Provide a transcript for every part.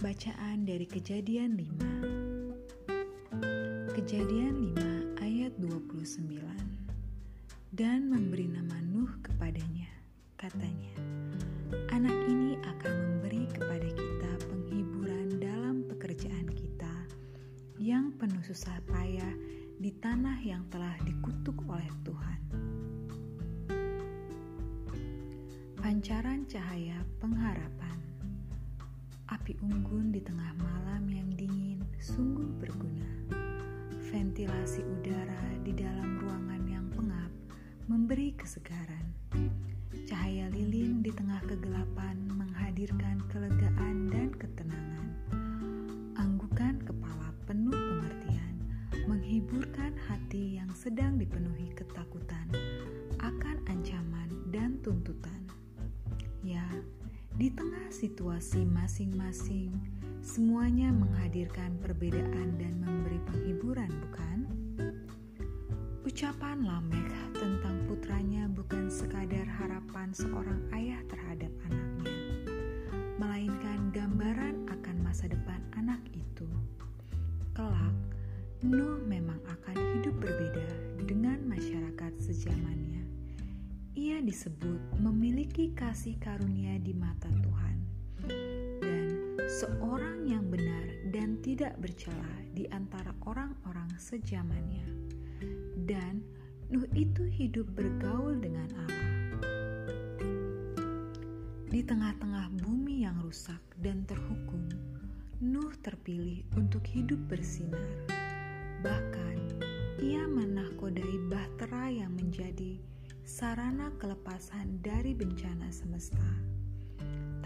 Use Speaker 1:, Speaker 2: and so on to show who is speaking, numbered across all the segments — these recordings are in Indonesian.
Speaker 1: Bacaan dari Kejadian 5 Kejadian 5 ayat 29 Dan memberi nama Nuh kepadanya Katanya Anak ini akan memberi kepada kita penghiburan dalam pekerjaan kita Yang penuh susah payah di tanah yang telah dikutuk oleh Tuhan Pancaran cahaya pengharapan. Api unggun di tengah malam yang dingin sungguh berguna. Ventilasi udara di dalam ruangan yang pengap memberi kesegaran. Cahaya lilin di tengah kegelapan menghadirkan kelegaan dan ketenangan. Anggukan kepala penuh pengertian menghiburkan hati yang sedang dipenuhi ketakutan akan ancaman dan tuntutan. Ya, di tengah situasi masing-masing, semuanya menghadirkan perbedaan dan memberi penghiburan, bukan? Ucapan Lamek tentang putranya bukan sekadar harapan seorang ayah terhadap anaknya, melainkan gambaran akan masa depan anak itu. Kelak, Nuh memang akan hidup berbeda dengan masyarakat sejamannya ia disebut memiliki kasih karunia di mata Tuhan dan seorang yang benar dan tidak bercela di antara orang-orang sejamannya. Dan Nuh itu hidup bergaul dengan Allah. Di tengah-tengah bumi yang rusak dan terhukum, Nuh terpilih untuk hidup bersinar. Bahkan, ia menahkodai bahtera yang menjadi sarana kelepasan dari bencana semesta.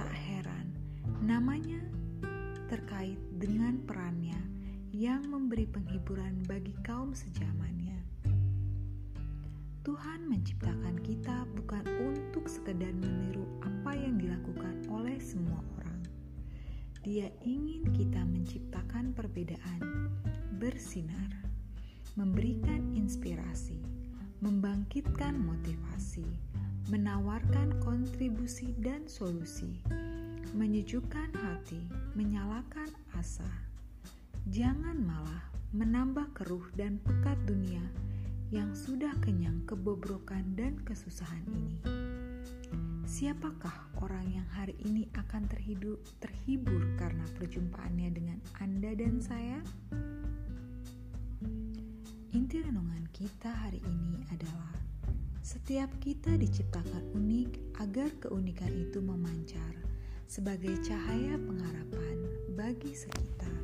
Speaker 1: Tak heran, namanya terkait dengan perannya yang memberi penghiburan bagi kaum sejamannya. Tuhan menciptakan kita bukan untuk sekedar meniru apa yang dilakukan oleh semua orang. Dia ingin kita menciptakan perbedaan, bersinar, memberikan inspirasi membangkitkan motivasi, menawarkan kontribusi dan solusi, menyejukkan hati, menyalakan asa. Jangan malah menambah keruh dan pekat dunia yang sudah kenyang kebobrokan dan kesusahan ini. Siapakah orang yang hari ini akan terhidup, terhibur karena perjumpaannya dengan Anda dan saya? Inti renungan kita hari ini adalah setiap kita diciptakan unik agar keunikan itu memancar sebagai cahaya pengharapan bagi sekitar.